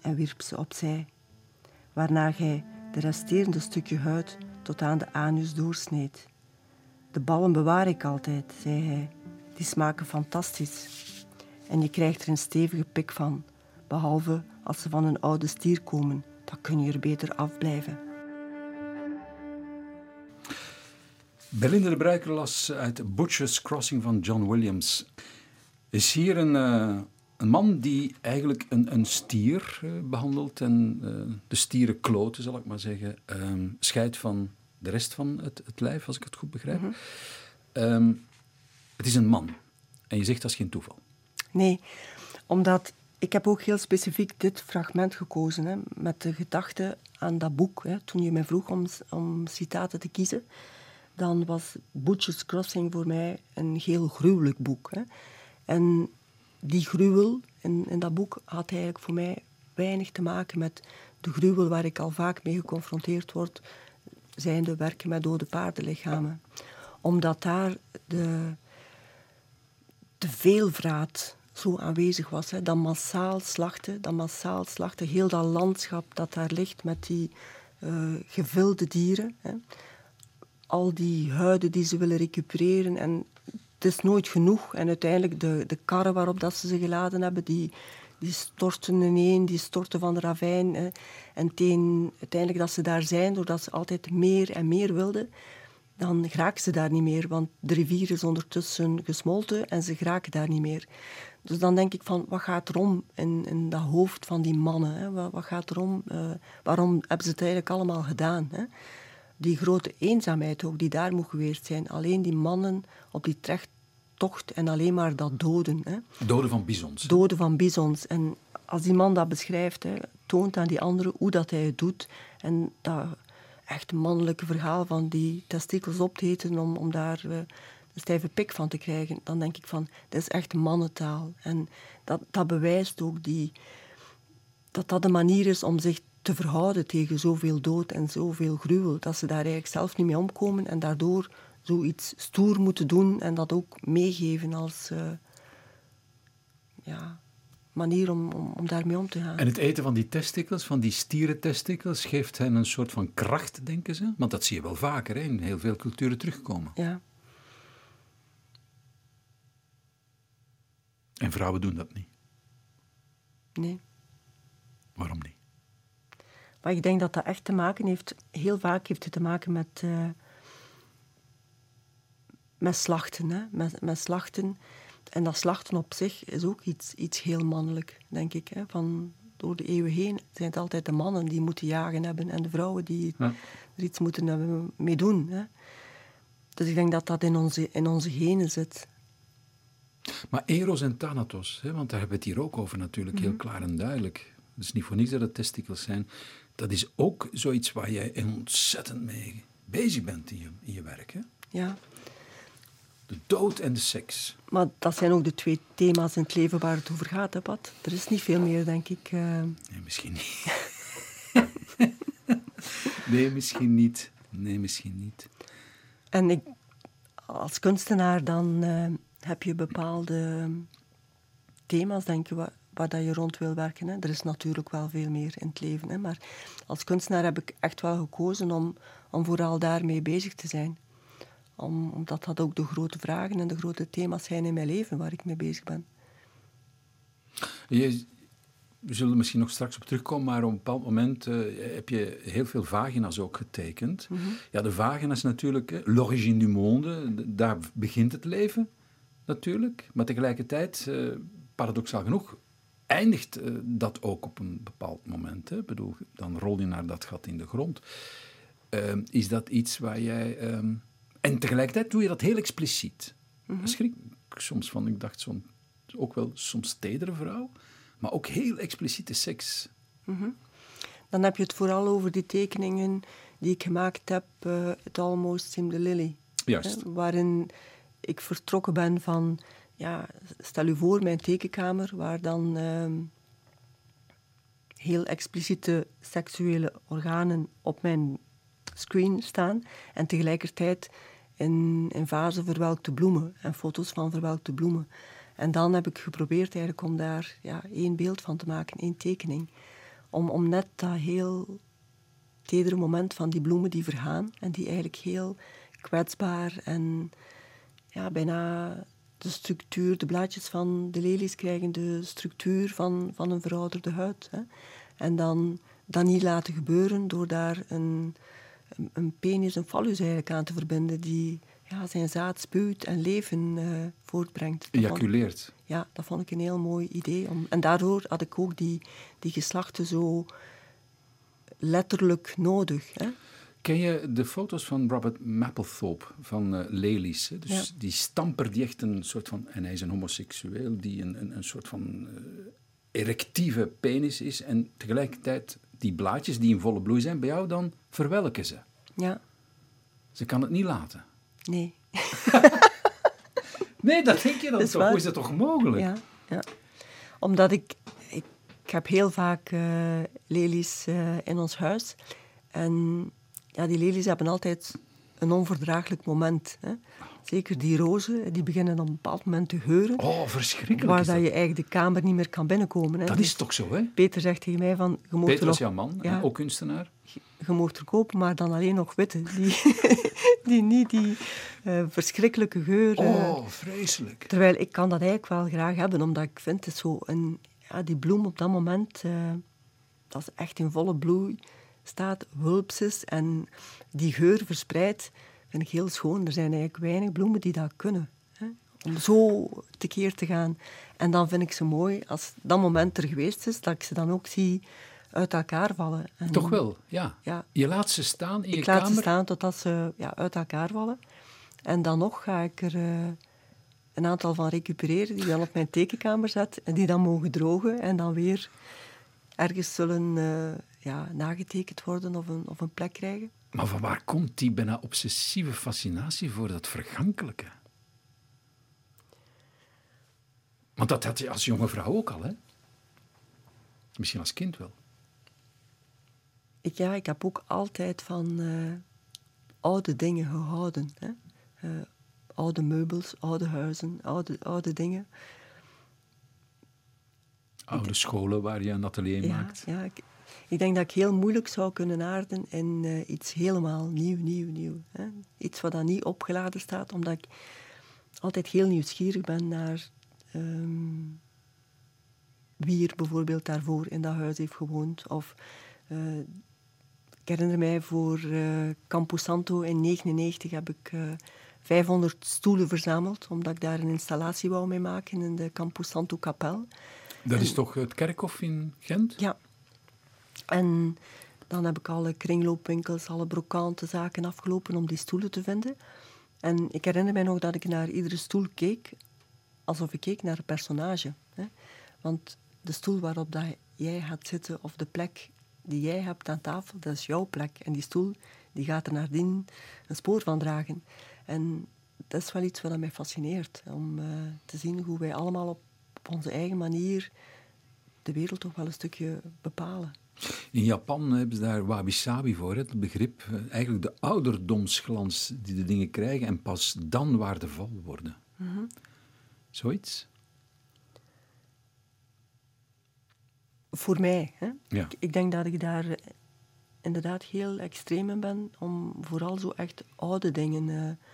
[SPEAKER 3] en wierp ze opzij, waarna gij de resterende stukje huid tot aan de anus doorsneed. De ballen bewaar ik altijd, zei hij, die smaken fantastisch. En je krijgt er een stevige pik van, behalve als ze van een oude stier komen, dan kun je er beter afblijven.
[SPEAKER 2] Belinda de Bruiker las uit Butcher's Crossing van John Williams. Is hier een, uh, een man die eigenlijk een, een stier uh, behandelt en uh, de stieren kloten, zal ik maar zeggen, um, scheidt van de rest van het, het lijf, als ik het goed begrijp. Mm -hmm. um, het is een man. En je zegt dat is geen toeval.
[SPEAKER 3] Nee, omdat ik heb ook heel specifiek dit fragment gekozen, hè, met de gedachte aan dat boek. Hè, toen je mij vroeg om, om citaten te kiezen dan was Butcher's Crossing voor mij een heel gruwelijk boek. Hè. En die gruwel in, in dat boek had eigenlijk voor mij weinig te maken met de gruwel waar ik al vaak mee geconfronteerd word, zijn de werken met dode paardenlichamen. Omdat daar de, de veelvraat zo aanwezig was. Hè. Dat massaal slachten, dat massaal slachten, heel dat landschap dat daar ligt met die uh, gevilde dieren. Hè. Al die huiden die ze willen recupereren. En het is nooit genoeg. En uiteindelijk de, de karren waarop dat ze ze geladen hebben, die, die storten ineen, die storten van de ravijn. Hè. En uiteindelijk dat ze daar zijn, doordat ze altijd meer en meer wilden, dan geraken ze daar niet meer. Want de rivier is ondertussen gesmolten en ze geraken daar niet meer. Dus dan denk ik van, wat gaat er om in, in dat hoofd van die mannen? Hè? Wat, wat, gaat er om? Uh, waarom hebben ze het eigenlijk allemaal gedaan? Hè? Die grote eenzaamheid ook, die daar moet geweest zijn. Alleen die mannen op die tocht en alleen maar dat doden. Hè?
[SPEAKER 2] Doden van bizons.
[SPEAKER 3] Doden van bizons. En als die man dat beschrijft, hè, toont aan die anderen hoe dat hij het doet. En dat echt mannelijke verhaal van die testikels op te eten om, om daar... Uh, een stijve pik van te krijgen, dan denk ik van, dat is echt mannentaal. En dat, dat bewijst ook die, dat dat de manier is om zich te verhouden tegen zoveel dood en zoveel gruwel. Dat ze daar eigenlijk zelf niet mee omkomen en daardoor zoiets stoer moeten doen en dat ook meegeven als uh, ja, manier om, om, om, daarmee om te gaan.
[SPEAKER 2] En het eten van die testikels, van die stierentestikels, geeft hen een soort van kracht, denken ze? Want dat zie je wel vaker hè, in heel veel culturen terugkomen.
[SPEAKER 3] Ja.
[SPEAKER 2] En vrouwen doen dat niet.
[SPEAKER 3] Nee.
[SPEAKER 2] Waarom niet?
[SPEAKER 3] Maar ik denk dat dat echt te maken heeft, heel vaak heeft het te maken met, uh, met slachten. Hè? Met, met slachten. En dat slachten op zich is ook iets, iets heel mannelijk, denk ik. Hè? Van, door de eeuwen heen zijn het altijd de mannen die moeten jagen hebben en de vrouwen die er iets moeten hebben mee doen. Hè? Dus ik denk dat dat in onze, in onze genen zit.
[SPEAKER 2] Maar Eros en Thanatos, hè, want daar hebben we het hier ook over natuurlijk, heel mhm. klaar en duidelijk. Het is niet voor niets dat het testikels zijn. Dat is ook zoiets waar jij ontzettend mee bezig bent in je, in je werk. Hè?
[SPEAKER 3] Ja.
[SPEAKER 2] De dood en de seks.
[SPEAKER 3] Maar dat zijn ook de twee thema's in het leven waar het over gaat, hè, Pat? Er is niet veel meer, denk ik. Uh...
[SPEAKER 2] Nee, misschien niet. [LAUGHS] nee, misschien niet. Nee, misschien niet.
[SPEAKER 3] En ik, als kunstenaar dan... Uh heb je bepaalde thema's, denk je, waar, dat je rond wil werken. Hè. Er is natuurlijk wel veel meer in het leven. Hè. Maar als kunstenaar heb ik echt wel gekozen om, om vooral daarmee bezig te zijn. Om, omdat dat ook de grote vragen en de grote thema's zijn in mijn leven waar ik mee bezig ben.
[SPEAKER 2] Je, we zullen er misschien nog straks op terugkomen, maar op een bepaald moment uh, heb je heel veel vagina's ook getekend. Mm -hmm. Ja, de vagina's natuurlijk, l'origine du monde, daar begint het leven natuurlijk. Maar tegelijkertijd, uh, paradoxaal genoeg, eindigt uh, dat ook op een bepaald moment. Hè? bedoel, dan rol je naar dat gat in de grond. Uh, is dat iets waar jij... Um, en tegelijkertijd doe je dat heel expliciet. Mm -hmm. schrik ik soms van. Ik dacht, zo'n, ook wel soms tedere vrouw, maar ook heel expliciete seks.
[SPEAKER 3] Mm -hmm. Dan heb je het vooral over die tekeningen die ik gemaakt heb, uh, It Almost Seemed a Lily.
[SPEAKER 2] Juist.
[SPEAKER 3] waarin ik vertrokken ben van, ja, stel u voor mijn tekenkamer, waar dan uh, heel expliciete seksuele organen op mijn screen staan en tegelijkertijd in, in vazen verwelkte bloemen en foto's van verwelkte bloemen. En dan heb ik geprobeerd eigenlijk om daar ja, één beeld van te maken, één tekening. Om, om net dat heel tedere moment van die bloemen die vergaan en die eigenlijk heel kwetsbaar en ja, bijna de structuur, de blaadjes van de lelies krijgen de structuur van, van een verouderde huid. Hè. En dan dat niet laten gebeuren door daar een, een, penis, een fallus eigenlijk aan te verbinden die ja, zijn zaad spuwt en leven uh, voortbrengt.
[SPEAKER 2] Ejaculeert.
[SPEAKER 3] ja, dat vond ik een heel mooi idee. Om, en daardoor had ik ook die, die geslachten zo letterlijk nodig. Hè.
[SPEAKER 2] Ken je de foto's van Robert Mapplethorpe van uh, Lelies? Hè? Dus die stamper die echt een soort van... En hij is een homoseksueel die een, een, een soort van uh, erectieve penis is. En tegelijkertijd die blaadjes die in volle bloei zijn, bij jou dan verwelken ze.
[SPEAKER 3] Ja.
[SPEAKER 2] Ze kan het niet laten.
[SPEAKER 3] Nee. [LAUGHS]
[SPEAKER 2] nee, dat denk je dan toch? Hoe is dat toch mogelijk?
[SPEAKER 3] Ja, ja. Omdat ik, ik, heb heel vaak uh, lelies uh, in ons huis. En ja, die lelies hebben altijd een onverdraaglijk moment. Hè. Zeker die rozen, die beginnen op een bepaald moment te geuren.
[SPEAKER 2] Oh, verschrikkelijk.
[SPEAKER 3] Waar dat. je eigenlijk de kamer niet meer kan binnenkomen. Hè.
[SPEAKER 2] Dat
[SPEAKER 3] Dus
[SPEAKER 2] is toch zo, hè?
[SPEAKER 3] Peter zegt tegen mij van... Je moet
[SPEAKER 2] Peter
[SPEAKER 3] er
[SPEAKER 2] is jouw man,
[SPEAKER 3] Ja.
[SPEAKER 2] ook kunstenaar.
[SPEAKER 3] je, je mag er kopen, maar dan alleen nog witte. Die, [LAUGHS] die niet die eh, verschrikkelijke geur... eh,
[SPEAKER 2] Oh, vreselijk.
[SPEAKER 3] Terwijl ik kan dat eigenlijk wel graag hebben, omdat ik vind het zo een, ja, die bloem op dat moment, eh, dat is echt in volle bloei staat, wulpses en die geur verspreidt, vind ik heel schoon. Er zijn eigenlijk weinig bloemen die dat kunnen. Hè, om zo tekeer te gaan. En dan vind ik ze mooi als dat moment er geweest is, dat ik ze dan ook zie uit elkaar vallen. En
[SPEAKER 2] Toch wel, ja.
[SPEAKER 3] Ja.
[SPEAKER 2] Je laat ze staan in je
[SPEAKER 3] ik laat
[SPEAKER 2] kamer.
[SPEAKER 3] ze staan totdat ze ja, uit elkaar vallen. En dan nog ga ik er eh, een aantal van recupereren, die ik dan op mijn tekenkamer zet. En die dan mogen drogen en dan weer ergens zullen eh, ja, nagetekend worden of een, of een plek krijgen.
[SPEAKER 2] Maar van waar komt die bijna obsessieve fascinatie voor dat vergankelijke? Want dat had je als jonge vrouw ook al, hè? Misschien als kind wel.
[SPEAKER 3] Ik, ja, ik heb ook altijd van eh, oude dingen gehouden. Hè? Eh, oude meubels, oude huizen, oude, oude dingen.
[SPEAKER 2] Oude scholen waar je een atelier
[SPEAKER 3] Ja,
[SPEAKER 2] maakt.
[SPEAKER 3] ja ik, ik denk dat ik heel moeilijk zou kunnen aarden in eh, iets helemaal nieuw, nieuw, nieuw. Hè? Iets wat dan niet opgeladen staat, omdat ik altijd heel nieuwsgierig ben naar ehm, wie er bijvoorbeeld daarvoor in dat huis heeft gewoond. Of, eh, ik herinner mij voor eh Campus Santo in 1999 heb ik eh, 500 stoelen verzameld, omdat ik daar een installatie wou mee maken in de Campus Santo kapel.
[SPEAKER 2] Dat is toch het kerkhof in Gent?
[SPEAKER 3] Ja. En dan heb ik alle kringloopwinkels, alle brokante zaken afgelopen om die stoelen te vinden. En ik herinner mij nog dat ik naar iedere stoel keek, alsof ik keek naar een personage. Hè. Want de stoel waarop dat jij gaat zitten, of de plek die jij hebt aan tafel, dat is jouw plek. En die stoel die gaat er nadien een spoor van dragen. En dat is wel iets wat mij fascineert, om eh, te zien hoe wij allemaal op, op onze eigen manier de wereld toch wel een stukje bepalen.
[SPEAKER 2] In Japan hebben ze daar wabi-sabi voor, het begrip. eh, Eigenlijk de ouderdomsglans die de dingen krijgen en pas dan waardevol worden. Zoiets?
[SPEAKER 3] Voor mij. Hè?
[SPEAKER 2] Ja.
[SPEAKER 3] Ik, ik denk dat ik daar eh, inderdaad heel extreem in ben om vooral zo echt oude dingen eh,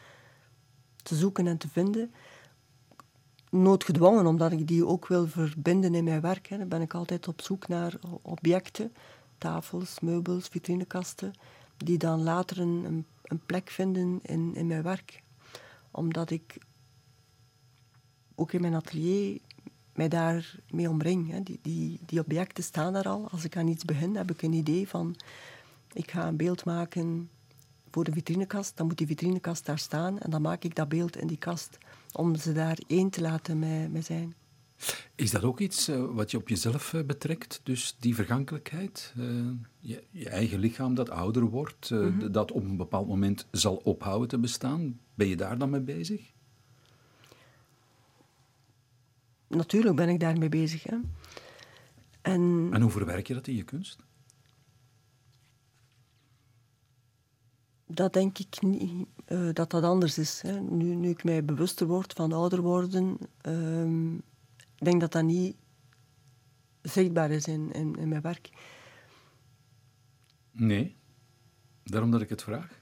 [SPEAKER 3] te zoeken en te vinden. Noodgedwongen, omdat ik die ook wil verbinden in mijn werk. Hè. Dan ben ik altijd op zoek naar objecten, tafels, meubels, vitrinekasten, die dan later een, een, plek vinden in, in mijn werk. Omdat ik ook in mijn atelier mij daarmee omring. Hè. Die, die, die objecten staan daar al. Als ik aan iets begin, heb ik een idee van... Ik ga een beeld maken voor de vitrinekast. Dan moet die vitrinekast daar staan. En dan maak ik dat beeld in die kast. Om ze daar één te laten met, met zijn.
[SPEAKER 2] Is dat ook iets eh, wat je op jezelf eh, betrekt? Dus die vergankelijkheid? eh, je, je eigen lichaam dat ouder wordt, d- dat op een bepaald moment zal ophouden te bestaan. Ben je daar dan mee bezig?
[SPEAKER 3] Natuurlijk ben ik daarmee bezig. Hè. En
[SPEAKER 2] En hoe verwerk je dat in je kunst?
[SPEAKER 3] Dat denk ik niet eh, dat dat anders is. Hè. Nu, nu ik mij bewuster word van ouder worden, ehm, ik denk dat dat niet zichtbaar is in, in, in mijn werk.
[SPEAKER 2] Nee. Daarom dat ik het vraag.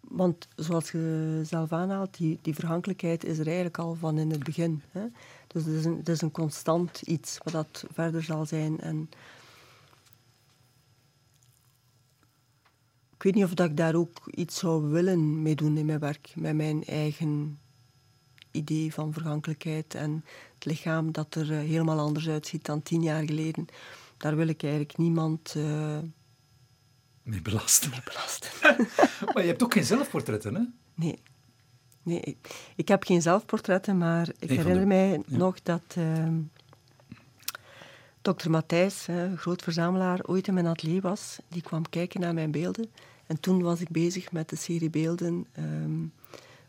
[SPEAKER 3] Want zoals je zelf aanhaalt, die, die vergankelijkheid is er eigenlijk al van in het begin. Hè? Dus het is, een, het is een constant iets wat dat verder zal zijn. En weet niet of dat ik daar ook iets zou willen mee doen in mijn werk. Met mijn eigen idee van vergankelijkheid en het lichaam dat er eh, helemaal anders uitziet dan tien jaar geleden. Daar wil ik eigenlijk niemand eh,
[SPEAKER 2] Mee belasten.
[SPEAKER 3] mee belasten. [LAUGHS]
[SPEAKER 2] maar je hebt ook geen zelfportretten, hè?
[SPEAKER 3] Nee. nee ik, ik heb geen zelfportretten, maar ik herinner
[SPEAKER 2] de-
[SPEAKER 3] mij
[SPEAKER 2] ja.
[SPEAKER 3] nog dat ehm dokter Matthijs, groot verzamelaar, ooit in mijn atelier was. Die kwam kijken naar mijn beelden. En toen was ik bezig met de serie beelden ehm,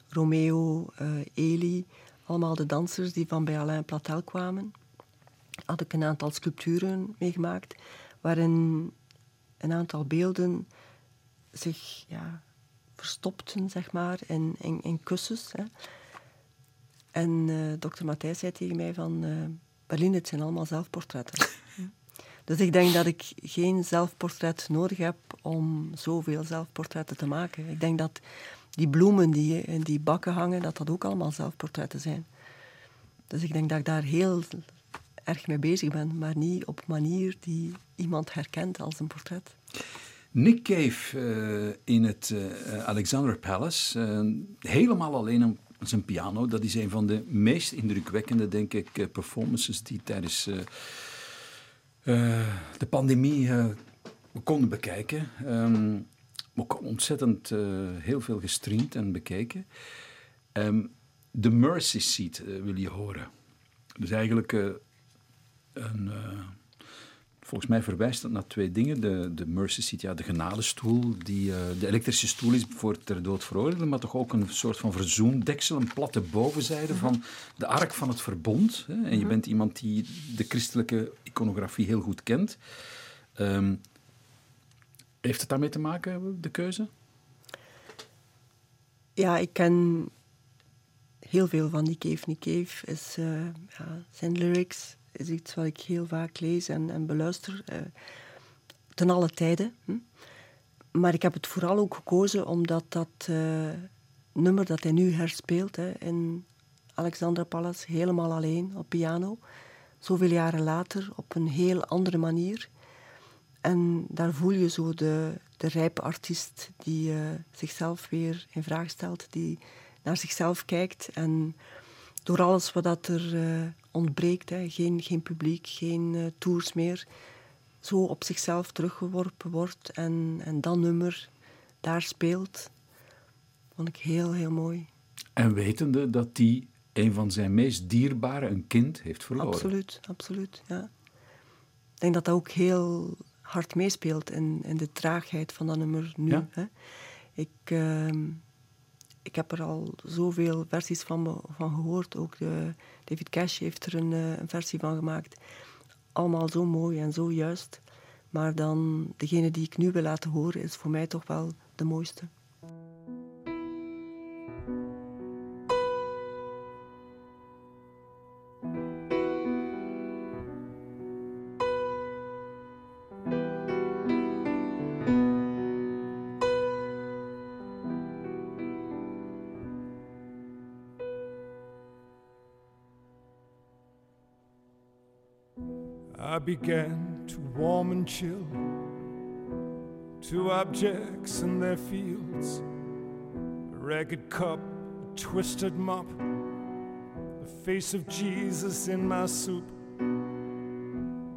[SPEAKER 3] Romeo, eh, Eli, allemaal de dansers die van bij Alain Platel kwamen, had ik een aantal sculpturen meegemaakt, waarin een aantal beelden zich ja, verstopten, zeg maar, in, in, in kussens. Hè. En uh, dokter Matthijs zei tegen mij van... Uh, Berlin, het zijn allemaal zelfportretten. [LAUGHS] dus ik denk dat ik geen zelfportret nodig heb om zoveel zelfportretten te maken. Ik denk dat die bloemen die in die bakken hangen, dat dat ook allemaal zelfportretten zijn. Dus ik denk dat ik daar heel erg mee bezig ben, maar niet op manier die iemand herkent als een portret.
[SPEAKER 2] Nick Cave uh, in het uh, Alexander Palace, uh, helemaal alleen op zijn piano. Dat is een van de meest indrukwekkende, denk ik, performances die tijdens de pandemie we konden bekijken. Um, ook ontzettend heel veel gestreamd en bekeken. Um, de Mercy Seat wil je horen. Dus eigenlijk een Volgens mij verwijst dat naar twee dingen. De, de mercy seat, ja, de genadestoel, die, uh, de elektrische stoel is voor ter dood veroordeeld, maar toch ook een soort van verzoendeksel, een platte bovenzijde mhm. van de ark van het verbond. Hè. En je mhm. bent iemand die de christelijke iconografie heel goed kent. Um, heeft het daarmee te maken, de keuze?
[SPEAKER 3] Ja, ik ken heel veel van Nick Cave. Nick Cave is uh, ja, zijn lyrics is iets wat ik heel vaak lees en, beluister. Uh, ten alle tijden. Hm? Maar ik heb het vooral ook gekozen omdat dat uh, nummer dat hij nu herspeelt hè, in Alexandra Palace, helemaal alleen op piano, zoveel jaren later op een heel andere manier. En daar voel je zo de, de rijpe artiest die uh, zichzelf weer in vraag stelt, die naar zichzelf kijkt en door alles wat dat er ontbreekt, hè, geen, geen publiek, geen uh, tours meer, zo op zichzelf teruggeworpen wordt en, en dat nummer daar speelt, vond ik heel, heel mooi.
[SPEAKER 2] En wetende dat die een van zijn meest dierbare, een kind, heeft verloren.
[SPEAKER 3] Absoluut, absoluut, ja. Ik denk dat dat ook heel hard meespeelt in, in de traagheid van dat nummer nu. Ja? Hè. Ik... Uh, ik heb er al zoveel versies van, van gehoord. Ook de, David Cash heeft er een, eh, een, versie van gemaakt. Allemaal zo mooi en zo juist. Maar dan degene die ik nu wil laten horen is voor mij toch wel de mooiste.
[SPEAKER 4] Began to warm and chill to objects in their fields. A ragged cup, a twisted mop, the face of Jesus in my soup,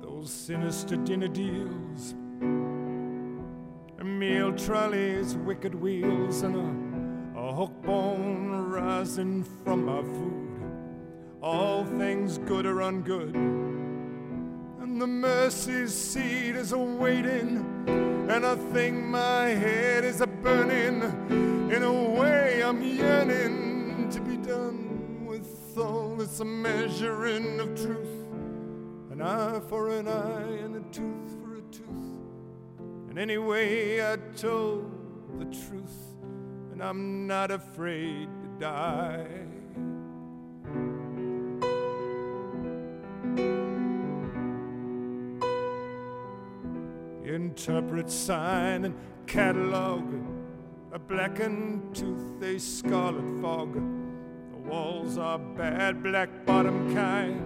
[SPEAKER 4] those sinister dinner deals, a meal trolley's wicked wheels, and a, a hook bone rising from my food. All things good or ungood the mercy seat is a waiting, and I think my head is a burning. In a way, I'm yearning to be done with all this measuring of truth. An eye for an eye, and a tooth for a tooth. And anyway, I told the truth, and I'm not afraid to die. Interpret sign and catalog. A blackened tooth, a scarlet fog. The walls are bad, black bottom kind.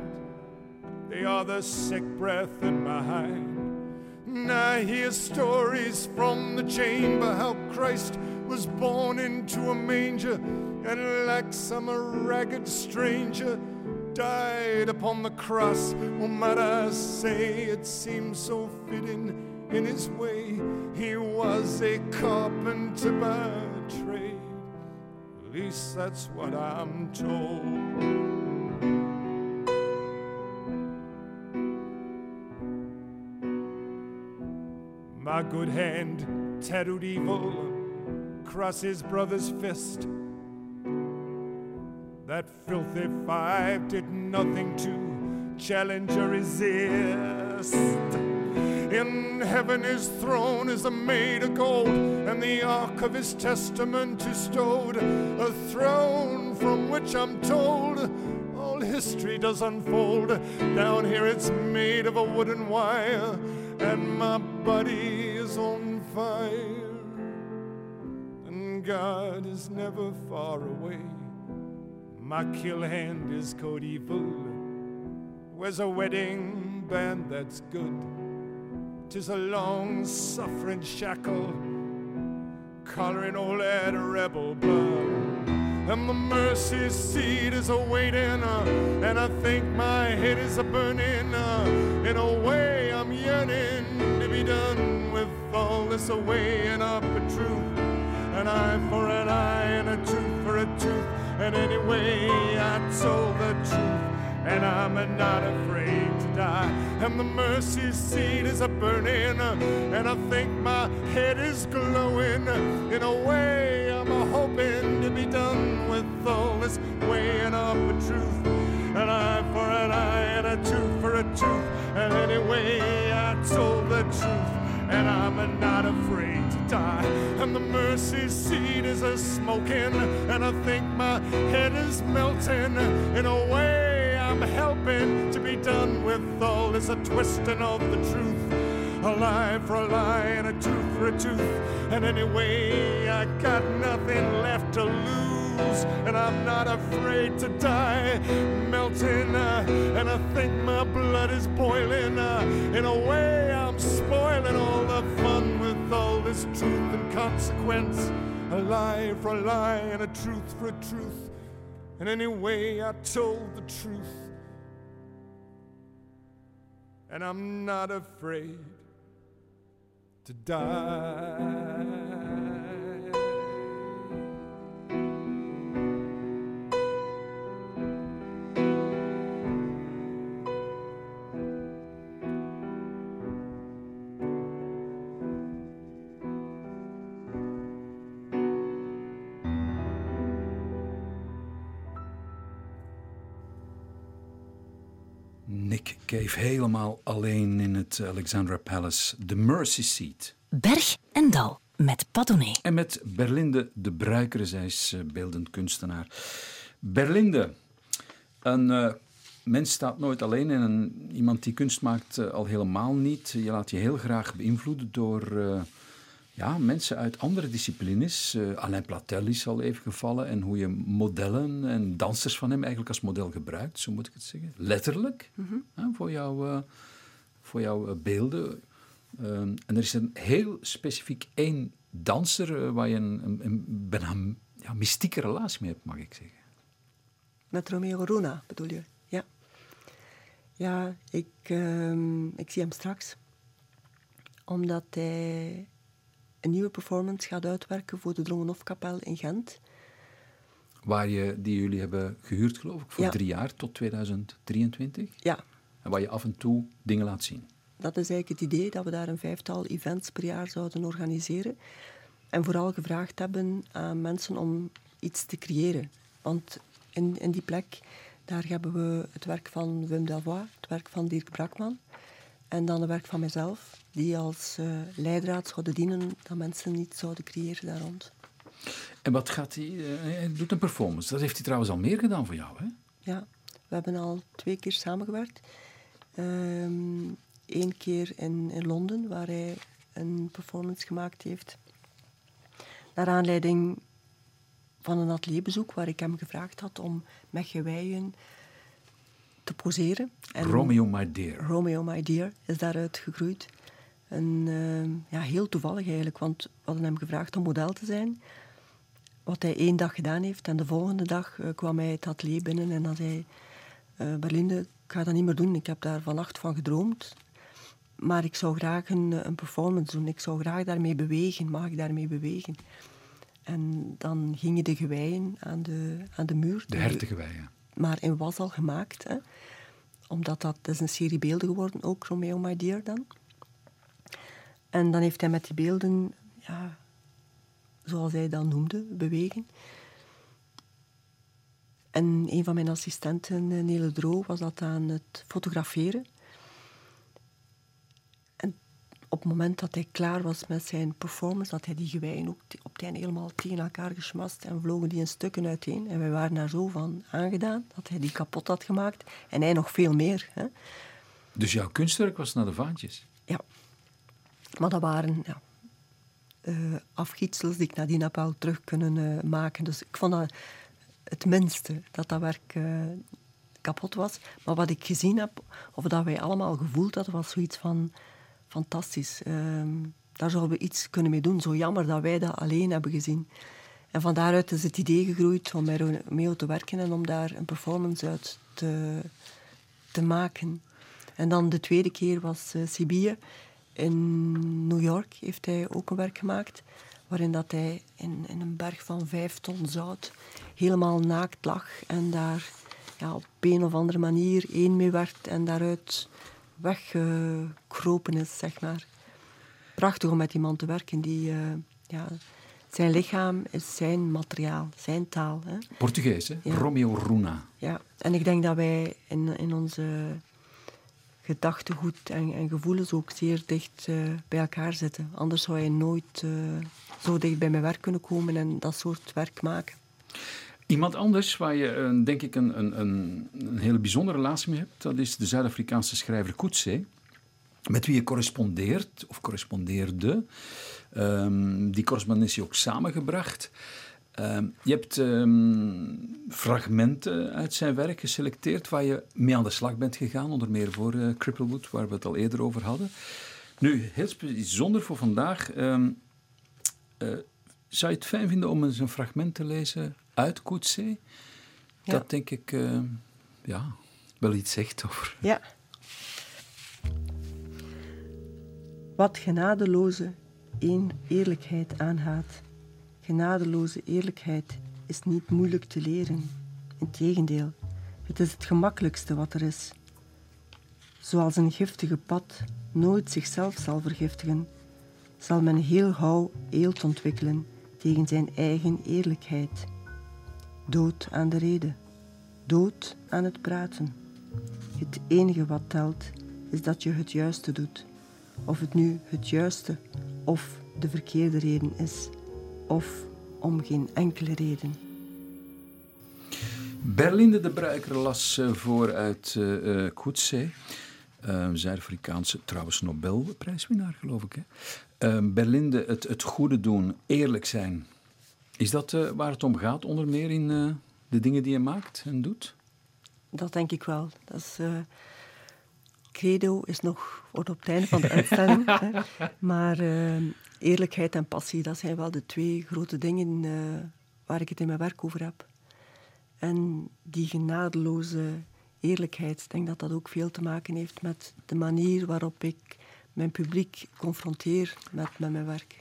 [SPEAKER 4] They are the sick breath in my hind. I hear stories from the chamber how Christ was born into a manger and, like some a ragged stranger, died upon the cross. Oh, might I say, it seems so fitting in his way. He was a carpenter by trade. At least that's what I'm told. My good hand tattooed evil across his brother's fist. That filthy five did nothing to challenge or resist. In heaven his throne is a made of gold, and the ark of his testament is stowed. A throne from which I'm told all history does unfold. Down here it's made of a wooden wire, and my body is on fire. And God is never far away. My kill hand is code evil. Where's a wedding band that's good? Tis a long suffering shackle, collaring all that rebel blood. And the mercy seat is a waiting, uh, and I think my head is a burning. Uh, in a way, I'm yearning to be done with all this away and up a truth. An eye for an eye and a tooth for a tooth. And anyway, I told the truth and I'm not afraid to die. And the mercy seat is a burning, and I think my head is glowing. In a way, I'm hoping to be done with all this weighing up a truth. An eye for an eye and a tooth for a tooth. And anyway, I told the truth and I'm not afraid to die. And the mercy seat is a smoking, and I think my head is melting in a way. I'm helping to be done with all this a twisting of the truth. A lie for a lie and a tooth for a tooth. And anyway, I got nothing left to lose. And I'm not afraid to die. Melting, uh, and I think my blood is boiling. Uh, in a way, I'm spoiling all the fun with all this truth and consequence. A lie for a lie and a truth for a truth. And anyway, I told the truth. And I'm not afraid to die.
[SPEAKER 2] Helemaal alleen in het Alexandra Palace, The Mercy Seat.
[SPEAKER 1] Berg en Dal met Padone.
[SPEAKER 2] En met Berlinde de Bruikere, zij is eh, beeldend kunstenaar. Berlinde, een uh, mens staat nooit alleen en een, iemand die kunst maakt uh, al helemaal niet. Je laat je heel graag beïnvloeden door uh, ja, mensen uit andere disciplines. Alain Platel is al even gevallen en hoe je modellen en dansers van hem eigenlijk als model gebruikt, zo moet ik het zeggen. Letterlijk, mm -hmm. voor, jou, voor jouw beelden. Um, en er is een heel specifiek één danser uh, waar je een, een, een bijna ja, mystieke relatie mee hebt, mag ik zeggen.
[SPEAKER 3] Met Romeo Runa bedoel je? Ja. Ja, ik, um, ik zie hem straks. Omdat hij een nieuwe performance gaat uitwerken voor de Drongenhofkapel in Gent.
[SPEAKER 2] Waar je, die jullie hebben gehuurd, geloof ik, voor
[SPEAKER 3] Ja.
[SPEAKER 2] drie jaar tot 2023.
[SPEAKER 3] Ja,
[SPEAKER 2] En waar je af en toe dingen laat zien.
[SPEAKER 3] dat is eigenlijk het idee dat we daar een vijftal events per jaar zouden organiseren. En vooral gevraagd hebben aan mensen om iets te creëren. Want in, in die plek, daar hebben we het werk van Wim Delvoye, het werk van Dirk Brakman. En dan het werk van mezelf, die als eh, leidraad zouden dienen dat mensen iets zouden creëren daar rond.
[SPEAKER 2] En wat gaat hij... eh, hij doet een performance. Dat heeft hij trouwens al meer gedaan voor jou, hè?
[SPEAKER 3] Ja, we hebben al twee keer samengewerkt. Eén keer in, in Londen, waar hij een performance gemaakt heeft. Naar aanleiding van een atelierbezoek waar ik hem gevraagd had om met geweien te poseren. En
[SPEAKER 2] Romeo My Dear.
[SPEAKER 3] Romeo My Dear is daaruit gegroeid. En eh, ja, heel toevallig eigenlijk, want we hadden hem gevraagd om model te zijn. Wat hij één dag gedaan heeft. En de volgende dag eh, kwam hij het atelier binnen en dan zei eh Berlinde, ik ga dat niet meer doen. Ik heb daar vannacht van gedroomd. Maar ik zou graag een, een performance doen. Ik zou graag daarmee bewegen. Mag ik daarmee bewegen? En dan gingen de geweien aan de, aan de muur.
[SPEAKER 2] De hertengeweien.
[SPEAKER 3] Maar in was al gemaakt. Hè? Omdat dat, dat is een serie beelden geworden, ook Romeo My Dear dan. En dan heeft hij met die beelden, ja, zoals hij dat noemde, bewegen. En een van mijn assistenten, Nele Dro, was dat aan het fotograferen. En op het moment dat hij klaar was met zijn performance, had hij die geweien ook op het einde helemaal tegen elkaar geschmast en vlogen die in stukken uiteen. En wij waren daar zo van aangedaan dat hij die kapot had gemaakt. En hij nog veel meer. Hè.
[SPEAKER 2] Dus jouw kunstwerk was naar de vaantjes?
[SPEAKER 3] Ja. Maar dat waren ja, uh, afgietsels die ik nadien heb wel terug kunnen uh, maken. Dus ik vond dat het minste, dat dat werk uh, kapot was. Maar wat ik gezien heb, of dat wij allemaal gevoeld hadden, was zoiets van fantastisch. Ehm, daar zouden we iets kunnen mee doen. Zo jammer dat wij dat alleen hebben gezien. En van daaruit is het idee gegroeid om mee te werken en om daar een performance uit te, te maken. En dan de tweede keer was Sibië. In New York heeft hij ook een werk gemaakt. Waarin dat hij in, in een berg van vijf ton zout helemaal naakt lag. En daar ja, op een of andere manier één mee werd. En daaruit weggekropen is, zeg maar. Prachtig om met die man te werken. Die, uh, ja, zijn lichaam is zijn materiaal, zijn taal. Hè.
[SPEAKER 2] Portugees, hè? Romeo Runa.
[SPEAKER 3] Ja, en ik denk dat wij in, in onze gedachtegoed en, en gevoelens ook zeer dicht uh, bij elkaar zitten. Anders zou je nooit uh, zo dicht bij mijn werk kunnen komen en dat soort werk maken.
[SPEAKER 2] Iemand anders waar je denk ik een, een, een, hele bijzondere relatie mee hebt, dat is de Zuid-Afrikaanse schrijver Coetzee, met wie je correspondeert of correspondeerde. Um, die correspondentie ook samengebracht. Ehm, je hebt ehm, fragmenten uit zijn werk geselecteerd waar je mee aan de slag bent gegaan, onder meer voor uh, Cripplewood, waar we het al eerder over hadden. Nu, heel bijzonder voor vandaag. Uh, zou je het fijn vinden om eens een fragment te lezen uit Coetzee? Ja. Dat denk ik ja, wel iets zegt over. [LAUGHS]
[SPEAKER 3] Ja. Wat genadeloze een eerlijkheid aanhaat Genadeloze eerlijkheid is niet moeilijk te leren. Integendeel, het is het gemakkelijkste wat er is. Zoals een giftige pad nooit zichzelf zal vergiftigen, zal men heel gauw eelt ontwikkelen tegen zijn eigen eerlijkheid. Dood aan de reden, dood aan het praten. Het enige wat telt is dat je het juiste doet, of het nu het juiste of de verkeerde reden is of om geen enkele reden.
[SPEAKER 2] Berlinde de Bruiker las uh, voor uit uh, Coetzee. Uh, Zuid-Afrikaanse, trouwens Nobelprijswinnaar geloof ik. Hè? Berlinde, het, het goede doen, eerlijk zijn. Is dat waar het om gaat, onder meer in de dingen die je maakt en doet?
[SPEAKER 3] Dat denk ik wel. Dat is, credo is nog wordt op het einde van de uitstelling. [LAUGHS] maar eerlijkheid en passie, dat zijn wel de twee grote dingen uh, waar ik het in mijn werk over heb. En die genadeloze eerlijkheid, ik denk dat dat ook veel te maken heeft met de manier waarop ik mijn publiek confronteer met, met mijn werk.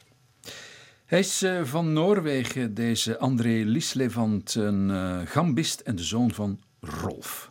[SPEAKER 2] Hij is uh, van Noorwegen, deze André Lislevant, een uh, gambist en de zoon van Rolf.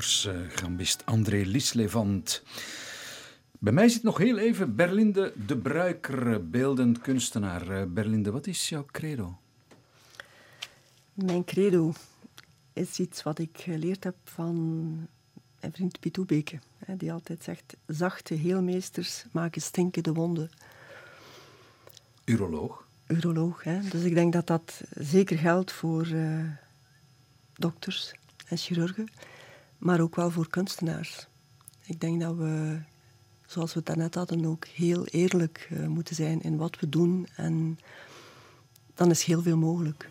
[SPEAKER 2] De Noorse gambist André Lislevant. Bij mij zit nog heel even Berlinde de Bruiker, beeldend kunstenaar. Eh, Berlinde, wat is jouw credo?
[SPEAKER 3] Mijn credo is iets wat ik geleerd heb van mijn vriend Piet Oebeke. Die altijd zegt, zachte heelmeesters maken stinkende wonden.
[SPEAKER 2] Uroloog?
[SPEAKER 3] Uroloog, hè. Dus ik denk dat dat zeker geldt voor uh, dokters en chirurgen, maar ook wel voor kunstenaars. Ik denk dat we, zoals we het daarnet hadden, ook heel eerlijk uh, moeten zijn in wat we doen. En dan is heel veel mogelijk.